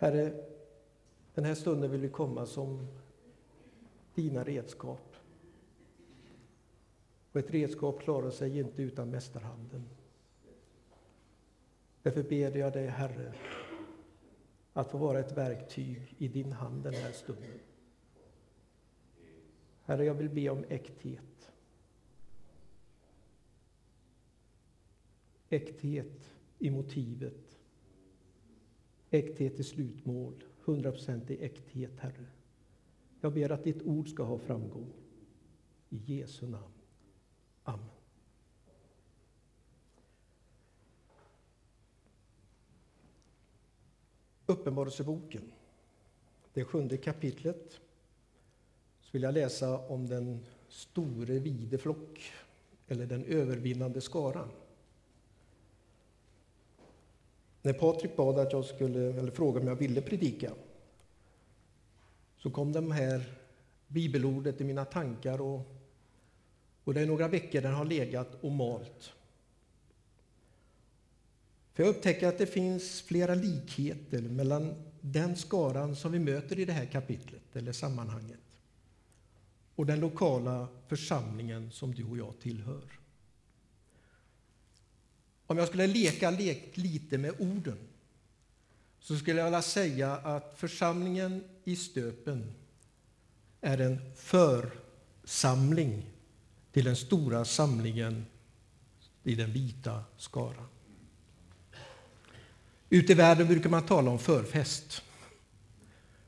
Herre, den här stunden vill vi komma som dina redskap. Och ett redskap klarar sig inte utan mästarhanden. Därför ber jag dig, Herre, att få vara ett verktyg i din hand den här stunden. Herre, jag vill be om äkthet. Äkthet i motivet. Äkthet i slutmål. Hundraprocentig äkthet, Herre. Jag ber att ditt ord ska ha framgång. I Jesu namn. Amen. Uppenbarelseboken, det sjunde kapitlet, så vill jag läsa om den store vide flock, eller den övervinnande skaran. När Patrik bad att jag skulle, eller frågade om jag ville predika, så kom de här bibelordet i mina tankar och, och det är några veckor den har legat och malt. För jag upptäcker att det finns flera likheter mellan den skaran som vi möter i det här kapitlet, eller sammanhanget, och den lokala församlingen som du och jag tillhör. Om jag skulle leka lek lite med orden så skulle jag vilja säga att församlingen i Stöpen är en församling till den stora samlingen i den vita skaran. Ute i världen brukar man tala om förfest.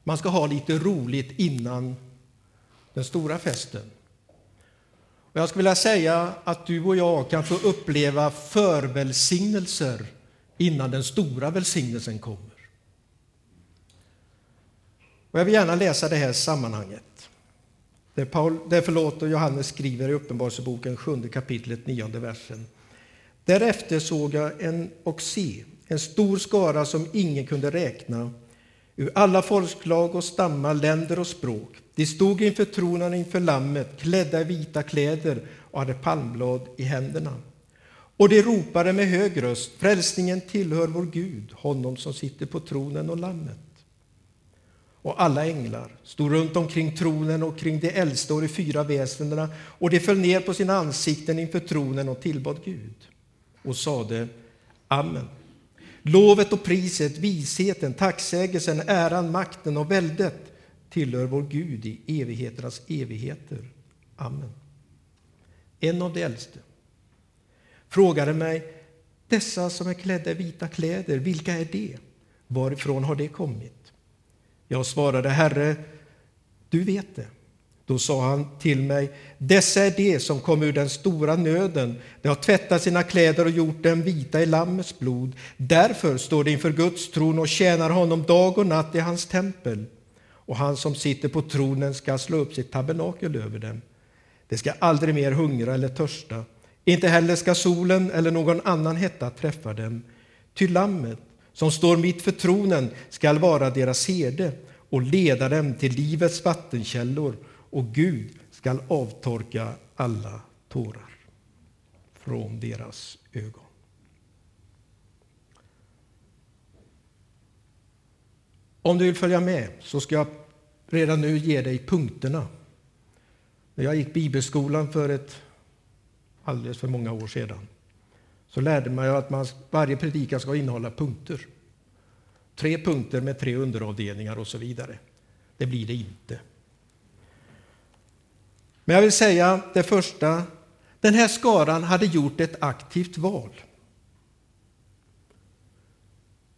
Man ska ha lite roligt innan den stora festen. Och jag skulle vilja säga att du och jag kan få uppleva förvälsignelser innan den stora välsignelsen kommer. Och jag vill gärna läsa det här sammanhanget. Det, Paul, det förlåt och Johannes skriver i Uppenbarelseboken, sjunde kapitlet, nionde versen. Därefter såg jag en och se en stor skara som ingen kunde räkna, ur alla folkslag och stammar, länder och språk. De stod inför tronen inför Lammet, klädda i vita kläder och hade palmblad i händerna. Och de ropade med hög röst, frälsningen tillhör vår Gud, honom som sitter på tronen och Lammet. Och alla änglar stod runt omkring tronen och kring de äldste och de fyra väsendena, och de föll ner på sina ansikten inför tronen och tillbad Gud och sade Amen. Lovet och priset, visheten, tacksägelsen, äran, makten och väldet tillhör vår Gud i evigheternas evigheter. Amen. En av de äldste frågade mig, dessa som är klädda i vita kläder, vilka är de? Varifrån har de kommit? Jag svarade, Herre, du vet det. Då sa han till mig, dessa är de som kom ur den stora nöden. De har tvättat sina kläder och gjort dem vita i Lammets blod. Därför står de inför Guds tron och tjänar honom dag och natt i hans tempel. Och han som sitter på tronen ska slå upp sitt tabernakel över dem. De ska aldrig mer hungra eller törsta. Inte heller ska solen eller någon annan hetta träffa dem. Ty Lammet, som står mitt för tronen, skall vara deras herde och leda dem till livets vattenkällor och Gud skall avtorka alla tårar från deras ögon. Om du vill följa med så ska jag redan nu ge dig punkterna. När jag gick bibelskolan för ett alldeles för många år sedan så lärde man att man, varje predikan ska innehålla punkter. Tre punkter med tre underavdelningar och så vidare. Det blir det inte. Men jag vill säga det första, den här skaran hade gjort ett aktivt val.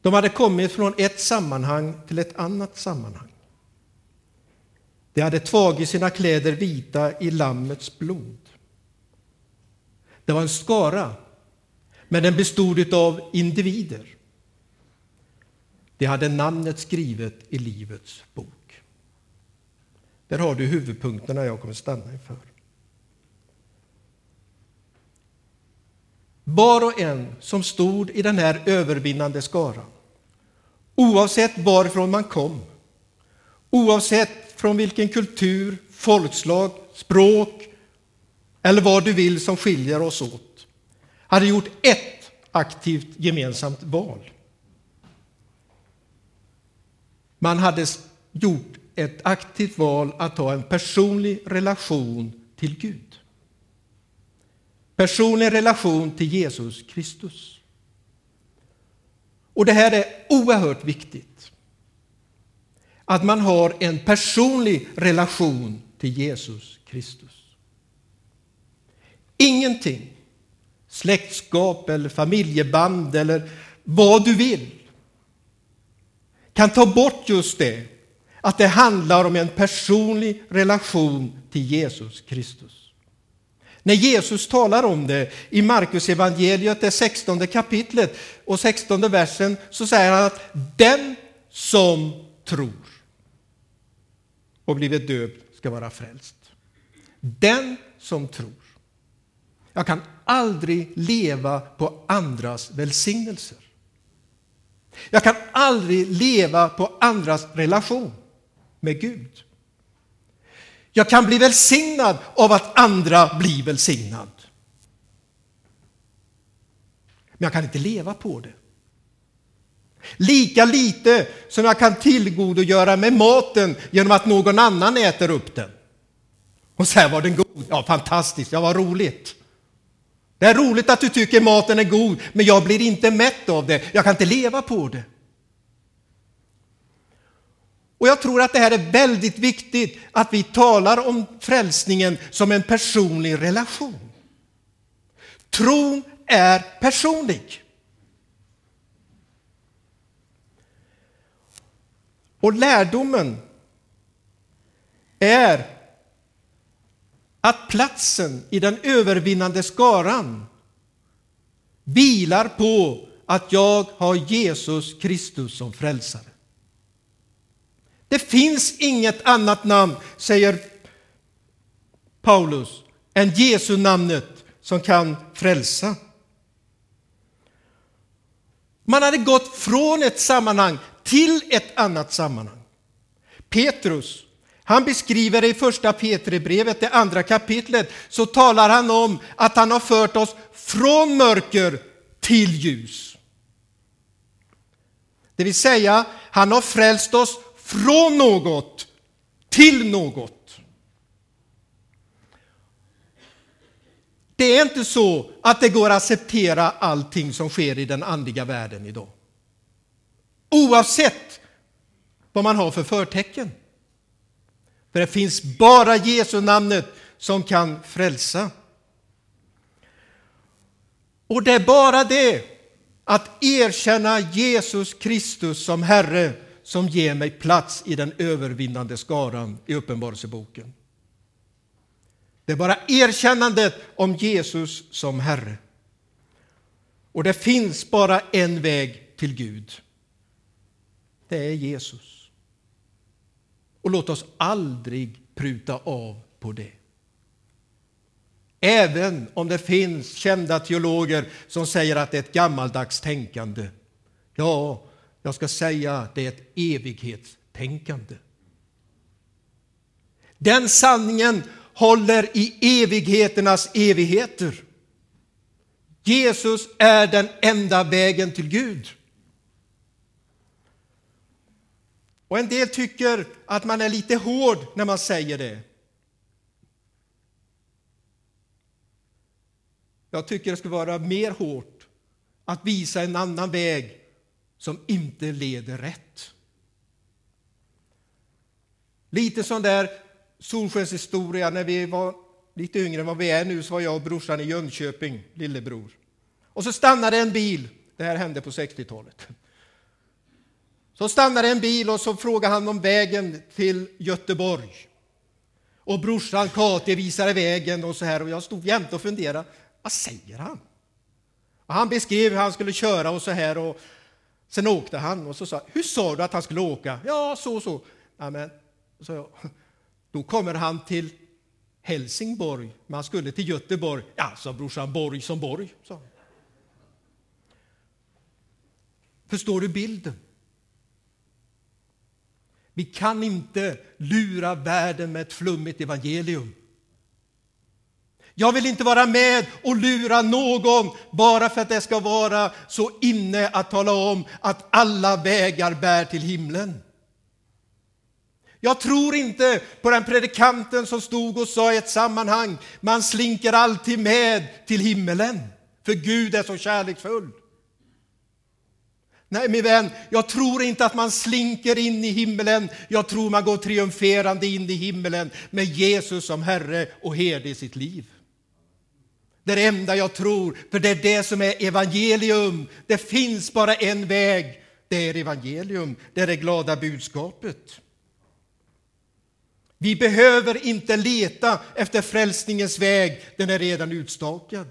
De hade kommit från ett sammanhang till ett annat sammanhang. De hade tagit sina kläder vita i Lammets blod. Det var en skara, men den bestod av individer. De hade namnet skrivet i Livets bok. Där har du huvudpunkterna jag kommer stanna inför. Var och en som stod i den här övervinnande skaran, oavsett varifrån man kom, oavsett från vilken kultur, folkslag, språk eller vad du vill som skiljer oss åt, hade gjort ett aktivt gemensamt val. Man hade gjort ett aktivt val att ha en personlig relation till Gud. Personlig relation till Jesus Kristus. Och det här är oerhört viktigt. Att man har en personlig relation till Jesus Kristus. Ingenting, släktskap eller familjeband eller vad du vill, kan ta bort just det, att det handlar om en personlig relation till Jesus Kristus. När Jesus talar om det i Markus evangeliet, det 16 kapitlet och 16 versen, så säger han att den som tror och blivit döpt ska vara frälst. Den som tror. Jag kan aldrig leva på andras välsignelser. Jag kan aldrig leva på andras relation med Gud. Jag kan bli välsignad av att andra blir välsignad. Men jag kan inte leva på det. Lika lite som jag kan tillgodogöra mig maten genom att någon annan äter upp den. Och så här var den god. Ja, fantastiskt, ja, vad roligt. Det är roligt att du tycker maten är god, men jag blir inte mätt av det. Jag kan inte leva på det. Och jag tror att det här är väldigt viktigt, att vi talar om frälsningen som en personlig relation. Tron är personlig. Och lärdomen är att platsen i den övervinnande skaran vilar på att jag har Jesus Kristus som frälsare. Det finns inget annat namn, säger Paulus, än Jesu namnet som kan frälsa. Man hade gått från ett sammanhang till ett annat sammanhang. Petrus, han beskriver det i första Petribrevet, det andra kapitlet, så talar han om att han har fört oss från mörker till ljus. Det vill säga, han har frälst oss från något till något. Det är inte så att det går att acceptera allting som sker i den andliga världen idag. Oavsett vad man har för förtecken. För det finns bara Jesu namnet som kan frälsa. Och det är bara det att erkänna Jesus Kristus som Herre som ger mig plats i den övervinnande skaran i Uppenbarelseboken. Det är bara erkännandet om Jesus som Herre. Och det finns bara en väg till Gud. Det är Jesus. Och låt oss aldrig pruta av på det. Även om det finns kända teologer som säger att det är ett gammaldags tänkande. Ja, jag ska säga att det är ett evighetstänkande. Den sanningen håller i evigheternas evigheter. Jesus är den enda vägen till Gud. Och en del tycker att man är lite hård när man säger det. Jag tycker det skulle vara mer hårt att visa en annan väg som inte leder rätt. Lite sån där solskenshistoria när vi var lite yngre än vad vi är nu så var jag och brorsan i Jönköping, lillebror. Och så stannade en bil, det här hände på 60-talet. Så stannade en bil och så frågade han om vägen till Göteborg. Och brorsan Kati visade vägen och så här och jag stod jämte och funderade, vad säger han? Och han beskrev hur han skulle köra och så här och Sen åkte han och så sa hur sa du att han skulle åka? Ja, så så. Amen. så då kommer han till Helsingborg, men han skulle till Göteborg. Ja, sa brorsan, Borg som Borg. Sa. Förstår du bilden? Vi kan inte lura världen med ett flummigt evangelium. Jag vill inte vara med och lura någon bara för att det ska vara så inne att tala om att alla vägar bär till himlen. Jag tror inte på den predikanten som stod och sa i ett sammanhang, man slinker alltid med till himmelen, för Gud är så kärleksfull. Nej, min vän, jag tror inte att man slinker in i himmelen. Jag tror man går triumferande in i himmelen med Jesus som Herre och herde i sitt liv. Det är det enda jag tror, för det är det som är evangelium. Det finns bara en väg, det är evangelium, det är det glada budskapet. Vi behöver inte leta efter frälsningens väg, den är redan utstakad.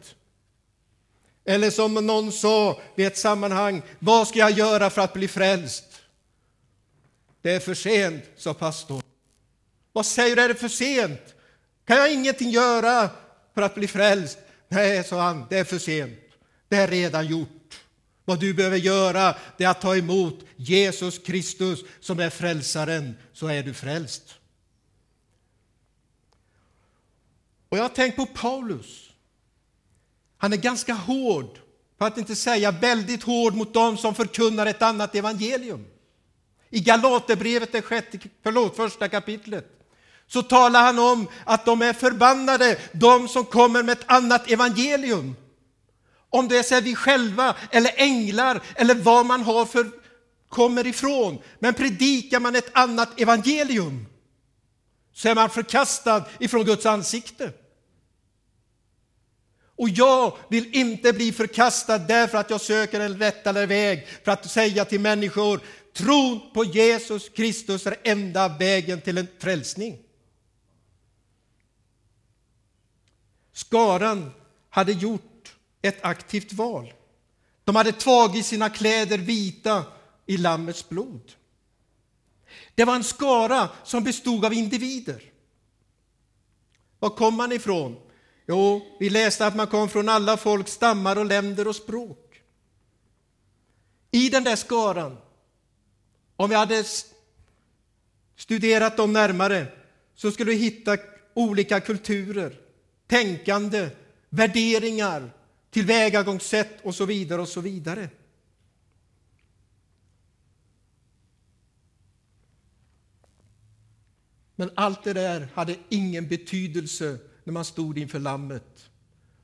Eller som någon sa vid ett sammanhang, vad ska jag göra för att bli frälst? Det är för sent, sa pastorn. Vad säger du, är det för sent? Kan jag ingenting göra för att bli frälst? Nej, sa han, det är för sent. Det är redan gjort. Vad du behöver göra det är att ta emot Jesus Kristus som är frälsaren, så är du frälst. Och jag har tänkt på Paulus. Han är ganska hård, för att inte säga väldigt hård mot dem som förkunnar ett annat evangelium. I Galaterbrevet, det sjätte, förlåt, första kapitlet, så talar han om att de är förbannade, de som kommer med ett annat evangelium. Om det är vi själva eller änglar eller vad man har för kommer ifrån. Men predikar man ett annat evangelium så är man förkastad ifrån Guds ansikte. Och jag vill inte bli förkastad därför att jag söker en rättare väg för att säga till människor tron på Jesus Kristus är enda vägen till en frälsning. Skaran hade gjort ett aktivt val. De hade tagit sina kläder vita i Lammets blod. Det var en skara som bestod av individer. Var kom man ifrån? Jo, vi läste att man kom från alla folk, stammar och länder och språk. I den där skaran, om vi hade studerat dem närmare, så skulle vi hitta olika kulturer, tänkande, värderingar, tillvägagångssätt och så vidare och så vidare. Men allt det där hade ingen betydelse när man stod inför Lammet.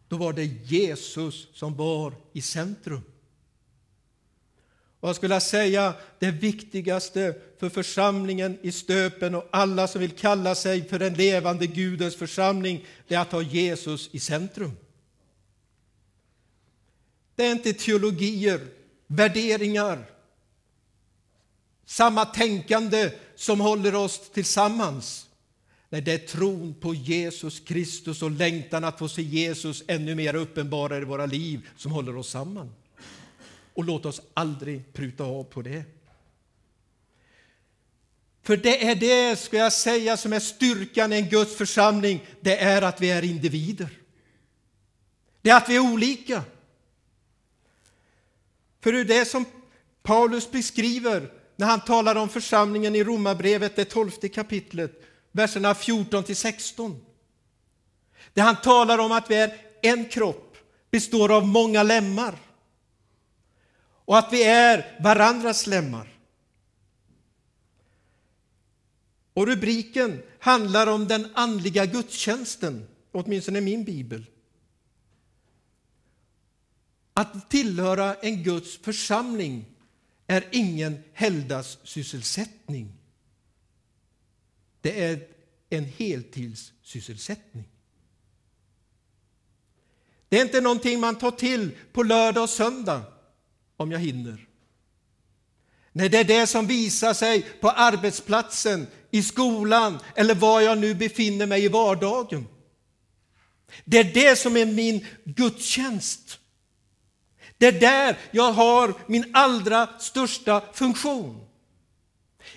Då var det Jesus som var i centrum. Och jag skulle säga det viktigaste för församlingen i Stöpen och alla som vill kalla sig för den levande Gudens församling, det är att ha Jesus i centrum. Det är inte teologier, värderingar, samma tänkande som håller oss tillsammans. Nej, det är tron på Jesus Kristus och längtan att få se Jesus ännu mer uppenbarad i våra liv som håller oss samman. Och låt oss aldrig pruta av på det. För det är det, ska jag säga, som är styrkan i en Guds församling. Det är att vi är individer. Det är att vi är olika. För det är det som Paulus beskriver när han talar om församlingen i Romarbrevet, det tolfte kapitlet verserna 14 till 16. Där han talar om att vi är en kropp, består av många lemmar och att vi är varandras lemmar. Och rubriken handlar om den andliga gudstjänsten, åtminstone i min bibel. Att tillhöra en Guds församling är ingen heldagssysselsättning. Det är en heltidssysselsättning. Det är inte någonting man tar till på lördag och söndag, om jag hinner. Nej, det är det som visar sig på arbetsplatsen, i skolan eller var jag nu befinner mig i vardagen. Det är det som är min gudstjänst. Det är där jag har min allra största funktion.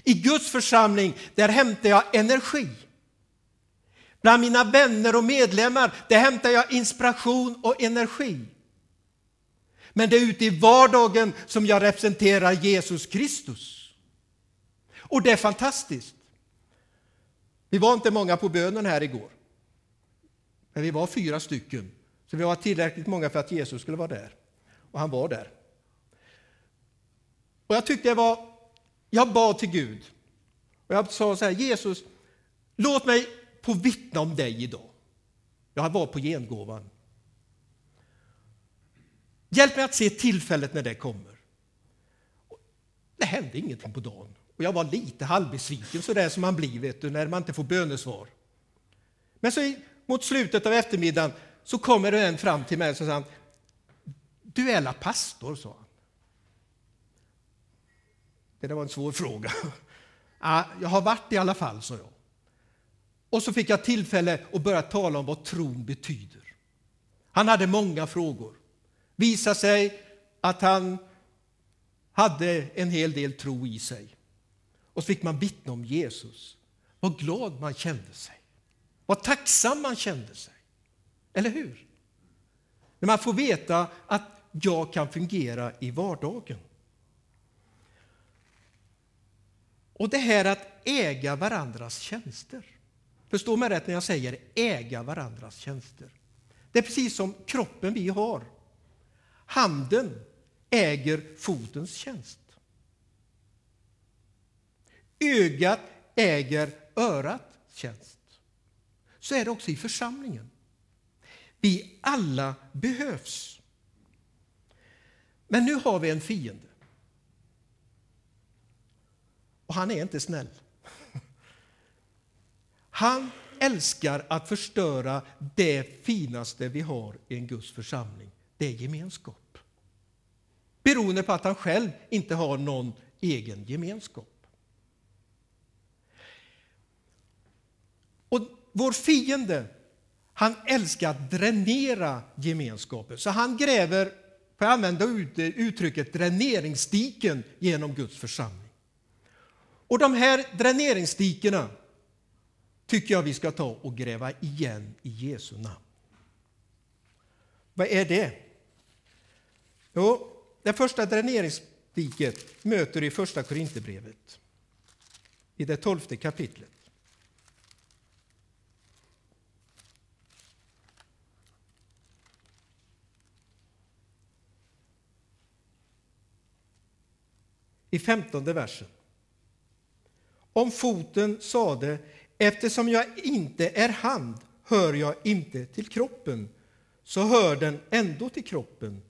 I Guds församling, där hämtar jag energi. Bland mina vänner och medlemmar, där hämtar jag inspiration och energi. Men det är ute i vardagen som jag representerar Jesus Kristus. Och det är fantastiskt. Vi var inte många på bönen här igår. Men vi var fyra stycken. Så vi var tillräckligt många för att Jesus skulle vara där. Och han var där. Och jag tyckte det var jag bad till Gud. Och jag sa så här, Jesus, låt mig få vittna om dig idag. Jag var på gengåvan. Hjälp mig att se tillfället när det kommer. Det hände ingenting på dagen. Och jag var lite halvbesviken, så där som man blir vet du, när man inte får bönesvar. Men så mot slutet av eftermiddagen så kommer en fram till mig och säger Du är la pastor, sa han. Det var en svår fråga. Ja, jag har varit i alla fall, sa jag. Och så fick jag tillfälle att börja tala om vad tron betyder. Han hade många frågor. Visade sig att han hade en hel del tro i sig. Och så fick man vittna om Jesus. Vad glad man kände sig. Vad tacksam man kände sig. Eller hur? När man får veta att jag kan fungera i vardagen. Och det här att äga varandras tjänster. Förstå mig rätt när jag säger äga varandras tjänster. Det är precis som kroppen vi har. Handen äger fotens tjänst. Ögat äger örats tjänst. Så är det också i församlingen. Vi alla behövs. Men nu har vi en fiende. Och han är inte snäll. Han älskar att förstöra det finaste vi har i en Guds församling. Det är gemenskap. Beroende på att han själv inte har någon egen gemenskap. Och vår fiende, han älskar att dränera gemenskapen. Så han gräver, får jag använda uttrycket, dräneringsdiken genom Guds församling. Och de här dräneringsdikena tycker jag vi ska ta och gräva igen i Jesu namn. Vad är det? Jo, det första dräneringsdiket möter du i Första Korinthierbrevet, i det tolfte kapitlet. I femtonde versen. Om foten sade Eftersom jag inte är hand hör jag inte till kroppen, så hör den ändå till kroppen.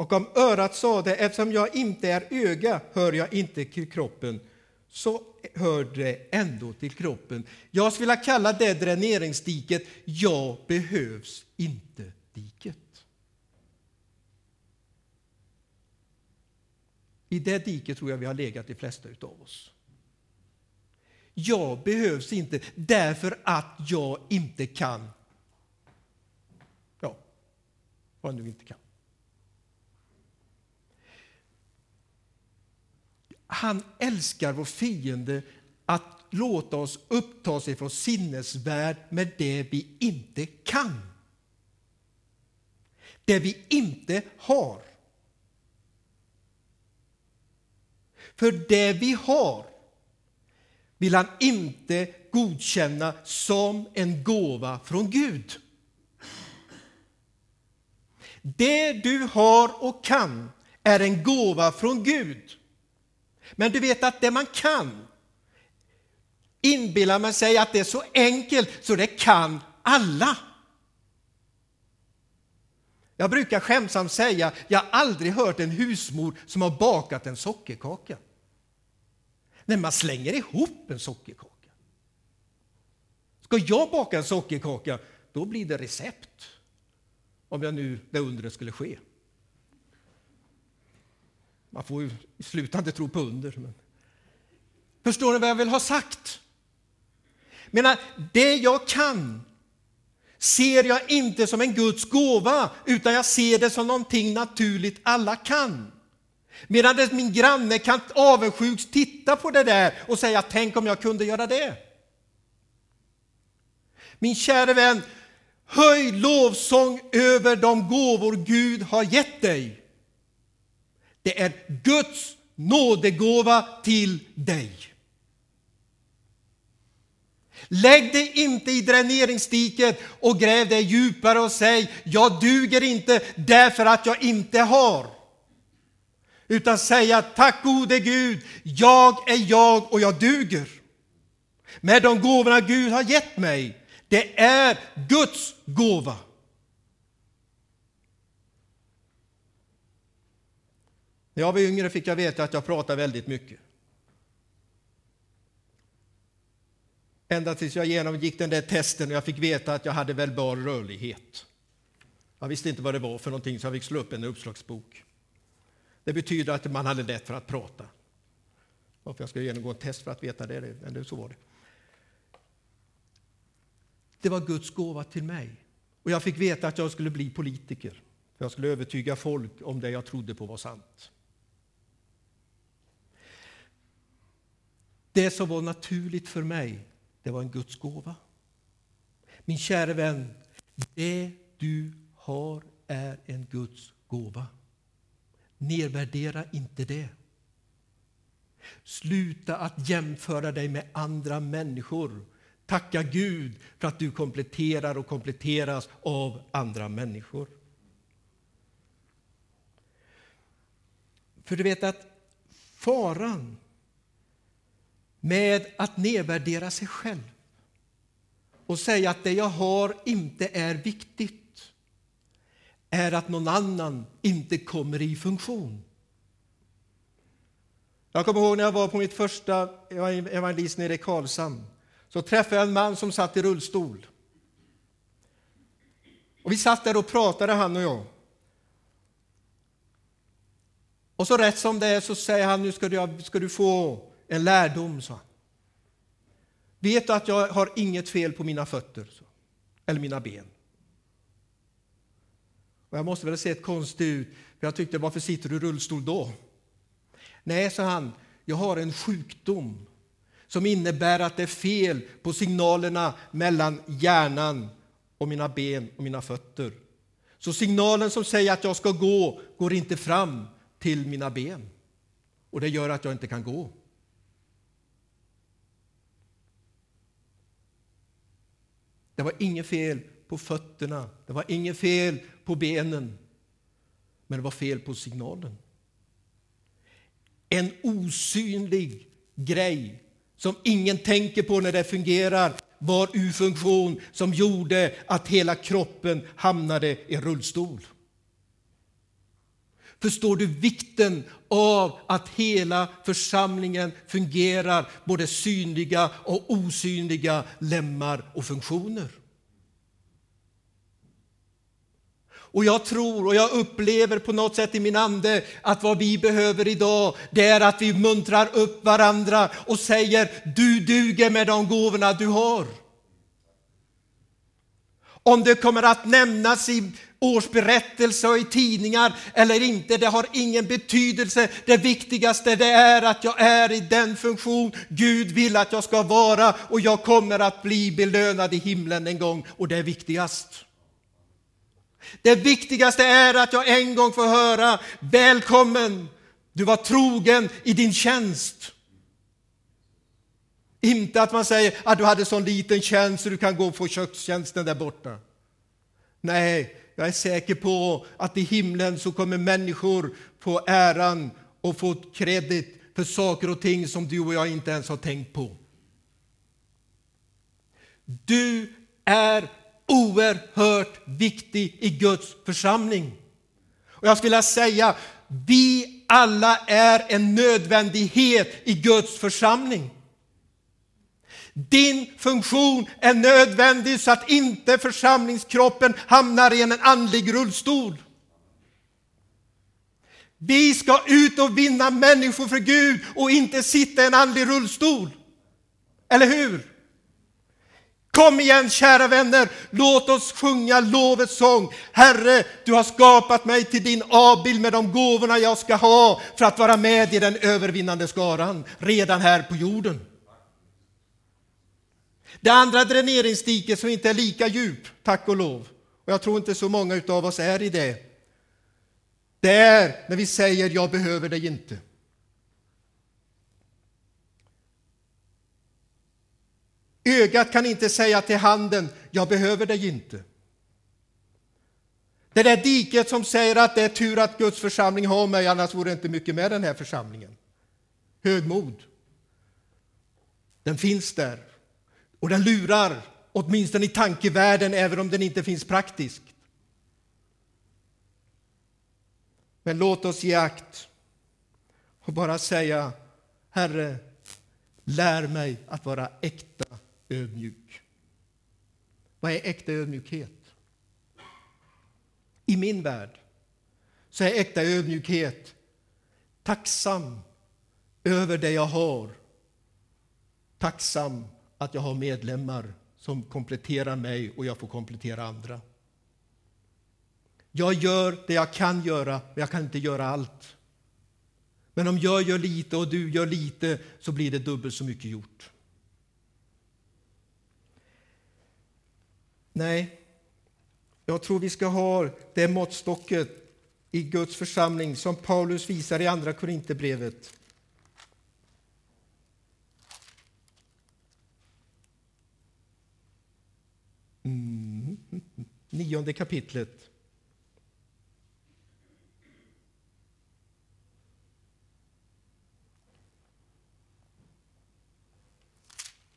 Och om örat sade, eftersom jag inte är öga hör jag inte till kroppen, så hör det ändå till kroppen. Jag skulle vilja kalla det dräneringsdiket, jag behövs inte-diket. I det diket tror jag vi har legat de flesta av oss. Jag behövs inte därför att jag inte kan. Ja, vad nu inte kan. Han älskar vår fiende att låta oss uppta sig från sinnesvärld med det vi inte kan. Det vi inte har. För det vi har vill han inte godkänna som en gåva från Gud. Det du har och kan är en gåva från Gud. Men du vet att det man kan inbillar man sig att det är så enkelt så det kan alla. Jag brukar skämtsamt säga jag har aldrig hört en husmor som har bakat en sockerkaka när man slänger ihop en sockerkaka. Ska jag baka en sockerkaka, då blir det recept. Om jag nu det undret skulle ske. Man får ju i slutändan tro på under. Men... Förstår ni vad jag vill ha sagt? Menar, det jag kan ser jag inte som en Guds gåva, utan jag ser det som någonting naturligt alla kan. Medan min granne kan avundsjukt titta på det där och säga tänk om jag kunde göra det. Min käre vän, höj lovsång över de gåvor Gud har gett dig. Det är Guds nådegåva till dig. Lägg dig inte i dräneringsdiket och gräv dig djupare och säg jag duger inte därför att jag inte har utan säga tack gode Gud, jag är jag och jag duger. med de gåvorna Gud har gett mig. Det är Guds gåva. När jag var yngre fick jag veta att jag pratade väldigt mycket. Ända tills jag genomgick den där testen och jag fick veta att jag hade verbal rörlighet. Jag visste inte vad det var för någonting så jag fick slå upp en uppslagsbok. Det betyder att man hade lätt för att prata. Varför jag skulle genomgå en test för att veta det, men så var det. Det var Guds gåva till mig. Och jag fick veta att jag skulle bli politiker. För jag skulle övertyga folk om det jag trodde på var sant. Det som var naturligt för mig, det var en Guds gåva. Min kära vän, det du har är en Guds gåva. Nedvärdera inte det. Sluta att jämföra dig med andra människor. Tacka Gud för att du kompletterar och kompletteras av andra människor. För du vet att faran med att nedvärdera sig själv och säga att det jag har inte är viktigt är att någon annan inte kommer i funktion. Jag kommer ihåg när jag var på mitt första evangelist nere i Karlshamn. Så träffade jag en man som satt i rullstol. Och vi satt där och pratade, han och jag. Och så rätt som det är så säger han, nu ska du, ska du få en lärdom, sa han. Vet du att jag har inget fel på mina fötter, så, eller mina ben? Och jag måste väl ha sett konstig ut, för jag tyckte, varför sitter du i rullstol då? Nej, sa han, jag har en sjukdom som innebär att det är fel på signalerna mellan hjärnan och mina ben och mina fötter. Så signalen som säger att jag ska gå går inte fram till mina ben. Och det gör att jag inte kan gå. Det var inget fel på fötterna, det var inget fel på benen, men det var fel på signalen. En osynlig grej som ingen tänker på när det fungerar var ur funktion som gjorde att hela kroppen hamnade i rullstol. Förstår du vikten av att hela församlingen fungerar, både synliga och osynliga lemmar och funktioner? Och jag tror och jag upplever på något sätt i min ande att vad vi behöver idag, det är att vi muntrar upp varandra och säger du duger med de gåvorna du har. Om det kommer att nämnas i årsberättelse och i tidningar eller inte, det har ingen betydelse. Det viktigaste det är att jag är i den funktion Gud vill att jag ska vara och jag kommer att bli belönad i himlen en gång och det är viktigast. Det viktigaste är att jag en gång får höra välkommen, du var trogen i din tjänst. Inte att man säger att du hade sån liten tjänst så du kan gå och få kökstjänsten där borta. Nej, jag är säker på att i himlen så kommer människor få äran och få kredit för saker och ting som du och jag inte ens har tänkt på. Du är oerhört viktig i Guds församling. Och jag skulle säga, vi alla är en nödvändighet i Guds församling. Din funktion är nödvändig så att inte församlingskroppen hamnar i en andlig rullstol. Vi ska ut och vinna människor för Gud och inte sitta i en andlig rullstol. Eller hur? Kom igen kära vänner, låt oss sjunga lovets sång. Herre, du har skapat mig till din avbild med de gåvorna jag ska ha för att vara med i den övervinnande skaran redan här på jorden. Det andra dräneringsdiket som inte är lika djup, tack och lov, och jag tror inte så många av oss är i det, det är när vi säger jag behöver dig inte. Ögat kan inte säga till handen, jag behöver dig inte. Det där diket som säger att det är tur att Guds församling har mig, annars vore det inte mycket med den här församlingen. Högmod. Den finns där och den lurar, åtminstone i tankevärlden, även om den inte finns praktiskt. Men låt oss ge akt och bara säga Herre, lär mig att vara äkta ödmjuk. Vad är äkta ödmjukhet? I min värld så är äkta ödmjukhet tacksam över det jag har. Tacksam att jag har medlemmar som kompletterar mig och jag får komplettera andra. Jag gör det jag kan göra, men jag kan inte göra allt. Men om jag gör lite och du gör lite så blir det dubbelt så mycket gjort. Nej, jag tror vi ska ha det måttstocket i Guds församling som Paulus visar i Andra Korinthierbrevet. Mm. Nionde kapitlet.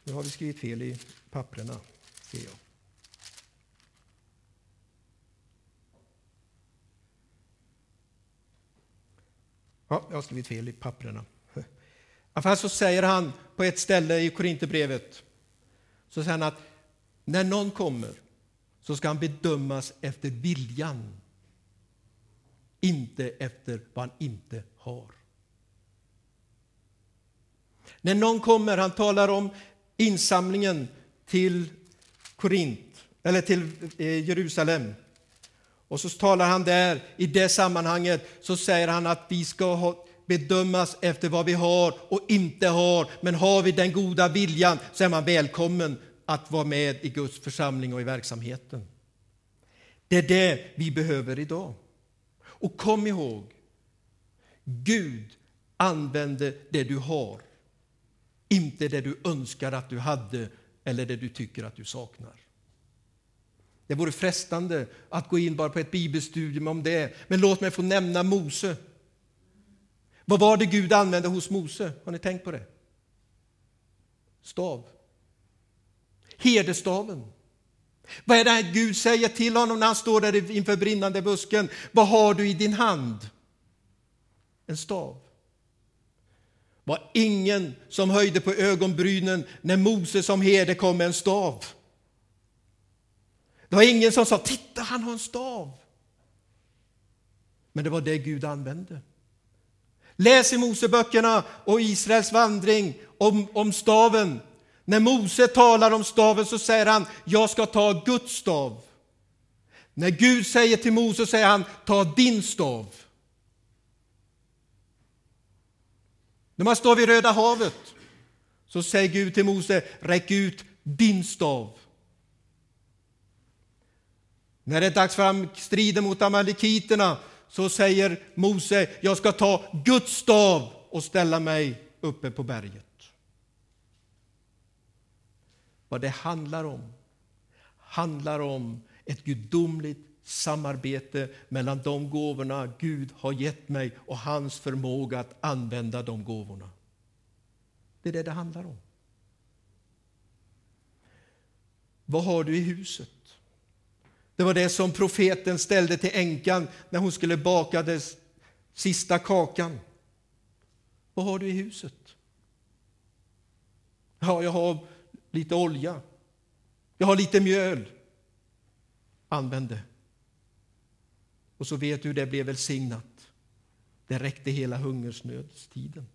Nu har vi skrivit fel i papperna, ser jag. Ja, jag har skrivit fel i papperna. I alla alltså, fall så säger han på ett ställe i Korinthierbrevet så säger han att när någon kommer så ska han bedömas efter viljan, inte efter vad han inte har. När någon kommer, han talar om insamlingen till Korint, eller till eh, Jerusalem. Och så talar han där, i det sammanhanget, så säger han att vi ska ha, bedömas efter vad vi har och inte har. Men har vi den goda viljan så är man välkommen att vara med i Guds församling och i verksamheten. Det är det vi behöver idag. Och kom ihåg, Gud använder det du har, inte det du önskar att du hade eller det du tycker att du saknar. Det vore frestande att gå in bara på ett bibelstudium om det, men låt mig få nämna Mose. Vad var det Gud använde hos Mose? Har ni tänkt på det? Stav. Herdestaven. Vad är det Gud säger till honom när han står där inför brinnande busken? Vad har du i din hand? En stav. var ingen som höjde på ögonbrynen när Mose som herde kom med en stav. Det var ingen som sa titta han har en stav. Men det var det Gud använde. Läs i Moseböckerna och Israels vandring om, om staven. När Mose talar om staven så säger han jag ska ta Guds stav. När Gud säger till Mose säger han ta din stav. När man står vid Röda havet så säger Gud till Mose räck ut din stav. När det är dags för striden mot amalekiterna så säger Mose, jag ska ta Guds stav och ställa mig uppe på berget. Vad det handlar om, handlar om ett gudomligt samarbete mellan de gåvorna Gud har gett mig och hans förmåga att använda de gåvorna. Det är det det handlar om. Vad har du i huset? Det var det som profeten ställde till änkan när hon skulle baka den sista kakan. Vad har du i huset? Ja, jag har lite olja. Jag har lite mjöl. Använd det. Och så vet du hur det blev välsignat. Det räckte hela hungersnödstiden.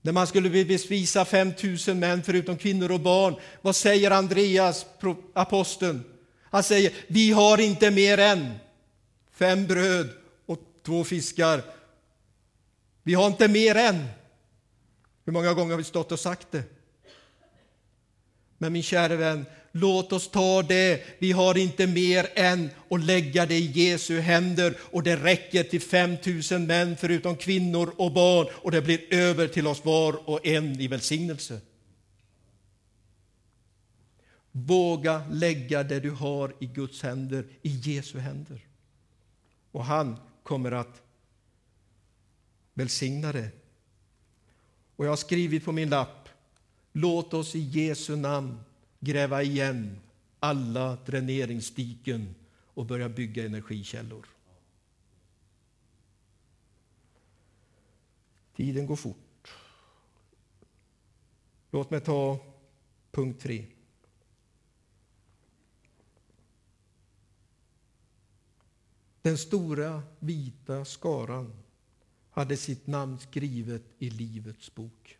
När man skulle bevisa 5 000 män förutom kvinnor och barn, vad säger Andreas, aposteln? Han säger, vi har inte mer än fem bröd och två fiskar. Vi har inte mer än. Hur många gånger har vi stått och sagt det? Men min kära vän, låt oss ta det. Vi har inte mer än att lägga det i Jesu händer och det räcker till 5000 män förutom kvinnor och barn och det blir över till oss var och en i välsignelse. Våga lägga det du har i Guds händer, i Jesu händer. Och han kommer att välsigna det. Och jag har skrivit på min lapp Låt oss i Jesu namn gräva igen alla dräneringsdiken och börja bygga energikällor. Tiden går fort. Låt mig ta punkt tre. Den stora vita skaran hade sitt namn skrivet i Livets bok.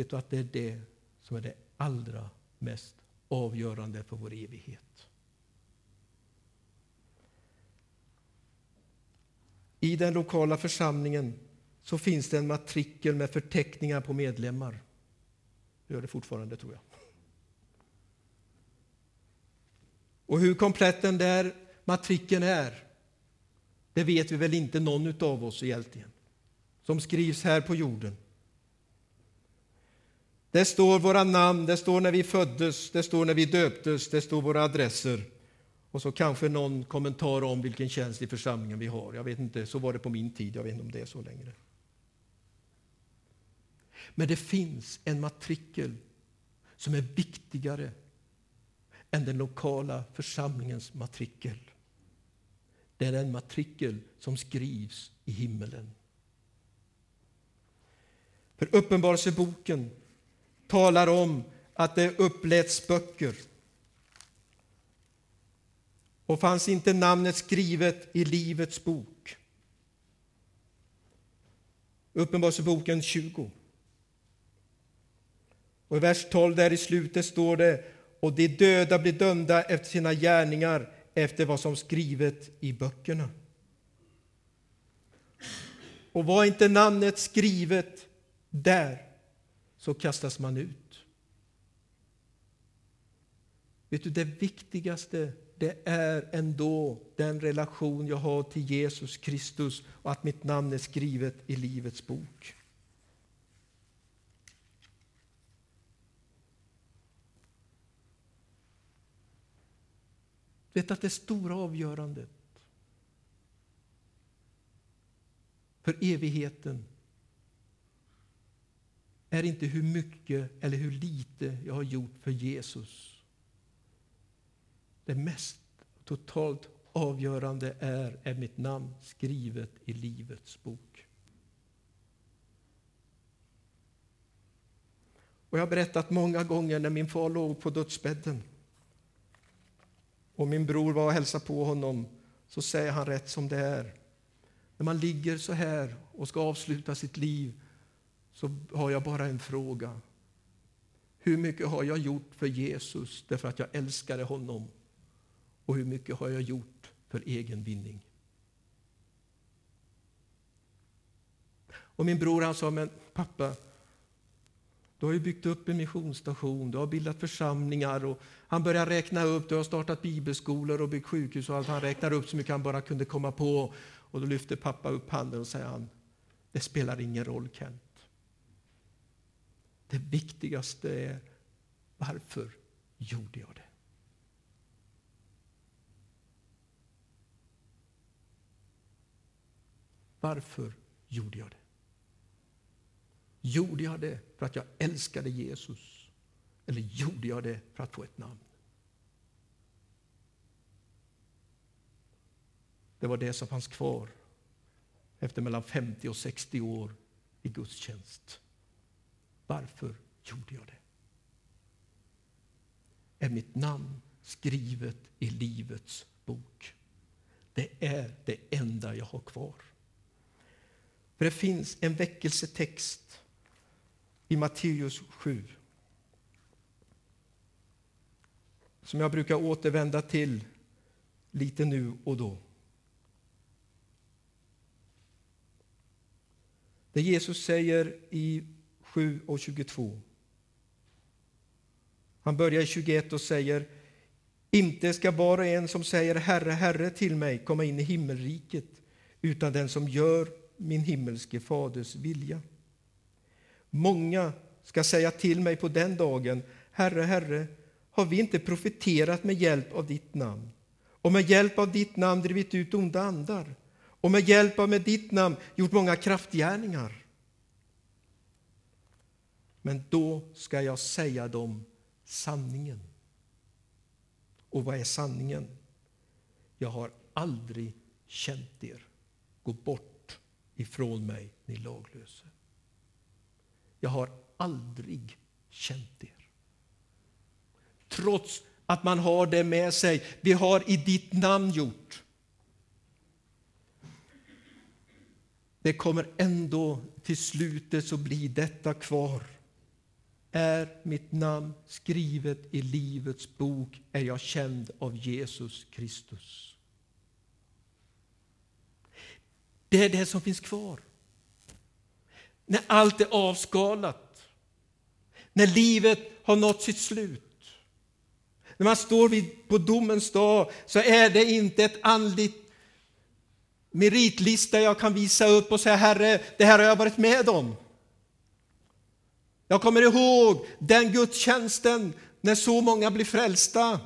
Vet du att det är det som är det allra mest avgörande för vår evighet? I den lokala församlingen så finns det en matrikel med förteckningar på medlemmar. Det gör det fortfarande, tror jag. Och hur komplett den där matrikeln är, det vet vi väl inte någon av oss egentligen, som skrivs här på jorden. Det står våra namn, det står när vi föddes, det står när vi döptes, det står våra adresser. Och så kanske någon kommentar om vilken tjänst i församlingen vi har. Jag vet inte, så var det på min tid, jag vet inte om det är så längre. Men det finns en matrikel som är viktigare än den lokala församlingens matrikel. Det är den matrikel som skrivs i himmelen. För Uppenbarelseboken talar om att det uppläts böcker. Och fanns inte namnet skrivet i Livets bok. Uppenbarelseboken 20. Och I vers 12 där i slutet står det och de döda blir dömda efter sina gärningar efter vad som skrivet i böckerna. Och var inte namnet skrivet där så kastas man ut. Vet du, det viktigaste det är ändå den relation jag har till Jesus Kristus och att mitt namn är skrivet i Livets bok. Vet att det stora avgörandet för evigheten är inte hur mycket eller hur lite jag har gjort för Jesus. Det mest totalt avgörande är, är mitt namn skrivet i Livets bok. Och jag har berättat många gånger när min far låg på dödsbädden och min bror var och hälsade på honom, så säger han rätt som det är. När man ligger så här och ska avsluta sitt liv så har jag bara en fråga. Hur mycket har jag gjort för Jesus därför att jag älskade honom? Och hur mycket har jag gjort för egen vinning? Och min bror han sa, men pappa, du har ju byggt upp en missionsstation, du har bildat församlingar och han börjar räkna upp, du har startat bibelskolor och byggt sjukhus och allt. Han räknar upp så mycket han bara kunde komma på. Och då lyfter pappa upp handen och säger han, det spelar ingen roll Kent. Det viktigaste är, varför gjorde jag det? Varför gjorde jag det? Gjorde jag det för att jag älskade Jesus? Eller gjorde jag det för att få ett namn? Det var det som fanns kvar efter mellan 50 och 60 år i gudstjänst. Varför gjorde jag det? Är mitt namn skrivet i Livets bok? Det är det enda jag har kvar. För det finns en väckelsetext i Matteus 7 som jag brukar återvända till lite nu och då. Det Jesus säger i 7 och 22. Han börjar i 21 och säger Inte ska var och en som säger Herre, Herre till mig komma in i himmelriket utan den som gör min himmelske faders vilja. Många ska säga till mig på den dagen Herre, Herre, har vi inte profeterat med hjälp av ditt namn och med hjälp av ditt namn drivit ut onda andar och med hjälp av med ditt namn gjort många kraftgärningar? Men då ska jag säga dem sanningen. Och vad är sanningen? Jag har aldrig känt er. Gå bort ifrån mig, ni laglöse. Jag har aldrig känt er. Trots att man har det med sig. Vi har i ditt namn gjort. Det kommer ändå till slutet så blir detta kvar. Är mitt namn skrivet i Livets bok är jag känd av Jesus Kristus. Det är det som finns kvar. När allt är avskalat, när livet har nått sitt slut. När man står vid, på domens dag så är det inte ett andligt meritlista jag kan visa upp och säga Herre, det här har jag varit med om. Jag kommer ihåg den gudstjänsten när så många blir frälsta.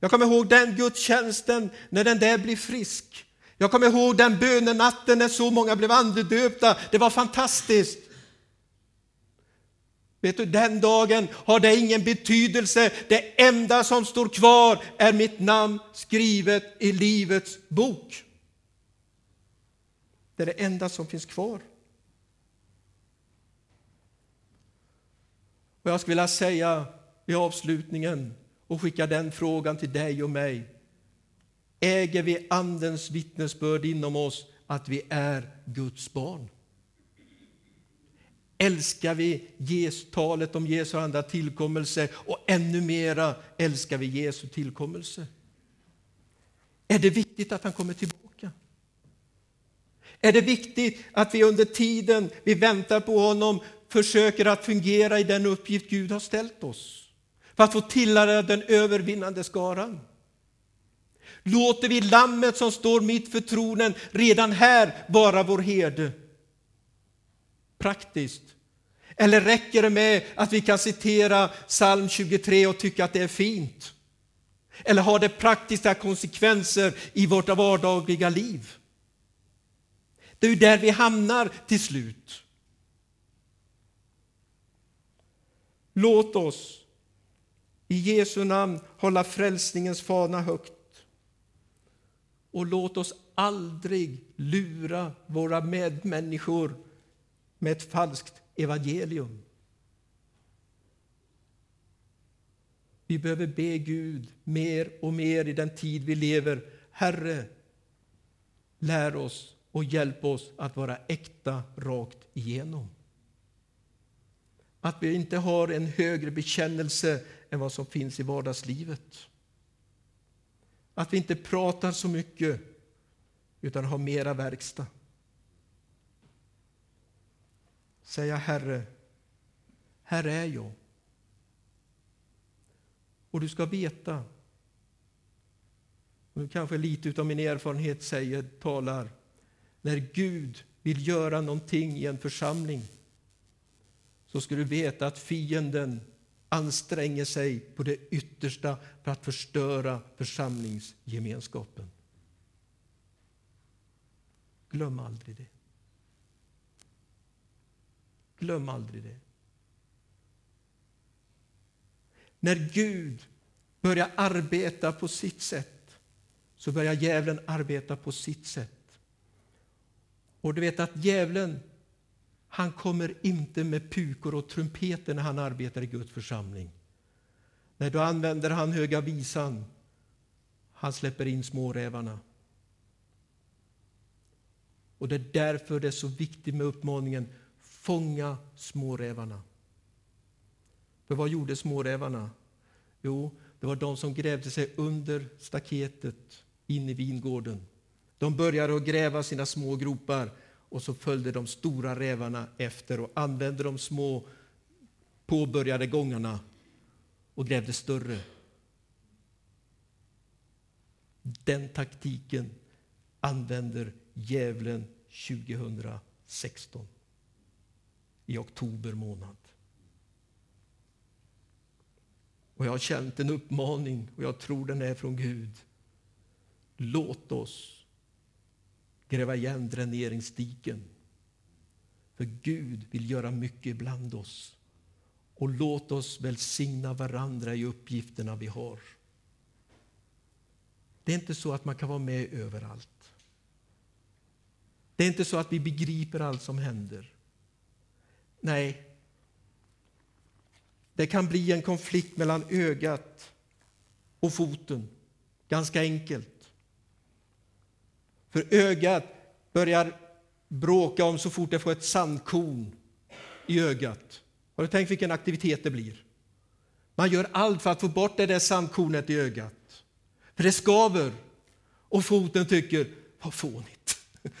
Jag kommer ihåg den gudstjänsten när den där blir frisk. Jag kommer ihåg den bönenatten när så många blev andedöpta. Det var fantastiskt. Vet du, den dagen har det ingen betydelse. Det enda som står kvar är mitt namn skrivet i Livets bok. Det är det enda som finns kvar. Och jag skulle vilja säga i avslutningen och skicka den frågan till dig och mig. Äger vi Andens vittnesbörd inom oss att vi är Guds barn? Älskar vi talet om Jesu andra tillkommelse och ännu mera älskar vi Jesu tillkommelse? Är det viktigt att han kommer tillbaka? Är det viktigt att vi under tiden vi väntar på honom försöker att fungera i den uppgift Gud har ställt oss för att få tillhöra den övervinnande skaran? Låter vi lammet som står mitt för tronen redan här vara vår herde? Praktiskt. Eller räcker det med att vi kan citera psalm 23 och tycka att det är fint? Eller har det praktiska konsekvenser i vårt vardagliga liv? Det är ju där vi hamnar till slut. Låt oss i Jesu namn hålla frälsningens fana högt. Och låt oss aldrig lura våra medmänniskor med ett falskt evangelium. Vi behöver be Gud mer och mer i den tid vi lever. Herre, lär oss och hjälp oss att vara äkta rakt igenom. Att vi inte har en högre bekännelse än vad som finns i vardagslivet. Att vi inte pratar så mycket utan har mera verkstad. Säga Herre, här är jag. Och du ska veta, och nu kanske lite av min erfarenhet säger, talar, när Gud vill göra någonting i en församling så ska du veta att fienden anstränger sig på det yttersta för att förstöra församlingsgemenskapen. Glöm aldrig det. Glöm aldrig det. När Gud börjar arbeta på sitt sätt så börjar djävulen arbeta på sitt sätt. Och du vet att djävulen han kommer inte med pukor och trumpeter när han arbetar i Guds församling. Nej, då använder han höga visan. Han släpper in smårävarna. Och det är därför det är så viktigt med uppmaningen fånga smårävarna. För vad gjorde smårävarna? Jo, det var de som grävde sig under staketet in i vingården. De började att gräva sina små gropar och så följde de stora rävarna efter och använde de små påbörjade gångarna och grävde större. Den taktiken använder djävulen 2016 i oktober månad. Och jag har känt en uppmaning och jag tror den är från Gud. Låt oss gräva igen dräneringsdiken. För Gud vill göra mycket bland oss. och låt oss välsigna varandra i uppgifterna vi har. Det är inte så att man kan vara med överallt. Det är inte så att vi begriper allt som händer. Nej, det kan bli en konflikt mellan ögat och foten. Ganska enkelt. För ögat börjar bråka om så fort det får ett sandkorn i ögat. Har du tänkt vilken aktivitet det blir? Man gör allt för att få bort det där sandkornet i ögat. För det skaver. Och foten tycker, vad fånigt.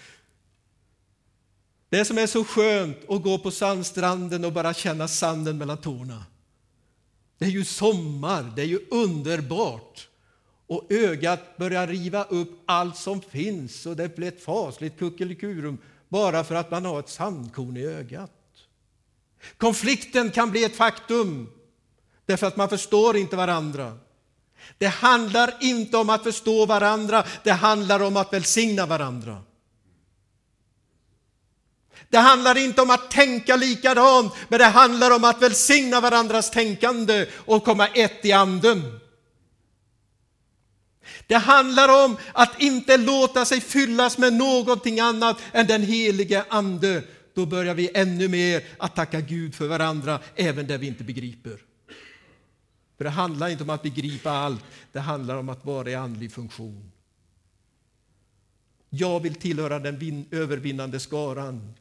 Det som är så skönt att gå på sandstranden och bara känna sanden mellan tårna. Det är ju sommar, det är ju underbart. Och ögat börjar riva upp allt som finns och det blir ett fasligt kuckelikurum bara för att man har ett sandkorn i ögat. Konflikten kan bli ett faktum därför att man förstår inte varandra. Det handlar inte om att förstå varandra, det handlar om att välsigna varandra. Det handlar inte om att tänka likadant, men det handlar om att välsigna varandras tänkande och komma ett i anden. Det handlar om att inte låta sig fyllas med någonting annat än den helige Ande. Då börjar vi ännu mer att tacka Gud för varandra, även det vi inte begriper. För det handlar inte om att begripa allt, det handlar om att vara i andlig funktion. Jag vill tillhöra den övervinnande skaran.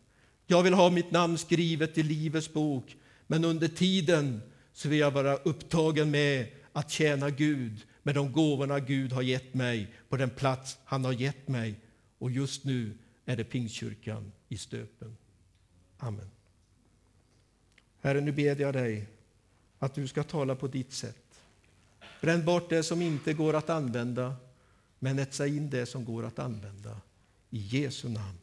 Jag vill ha mitt namn skrivet i Livets bok, men under tiden så vill jag vara upptagen med att tjäna Gud med de gåvorna Gud har gett mig på den plats han har gett mig. Och just nu är det Pingstkyrkan i Stöpen. Amen. Herre, nu ber jag dig att du ska tala på ditt sätt. Bränn bort det som inte går att använda, men etsa in det som går att använda. I Jesu namn.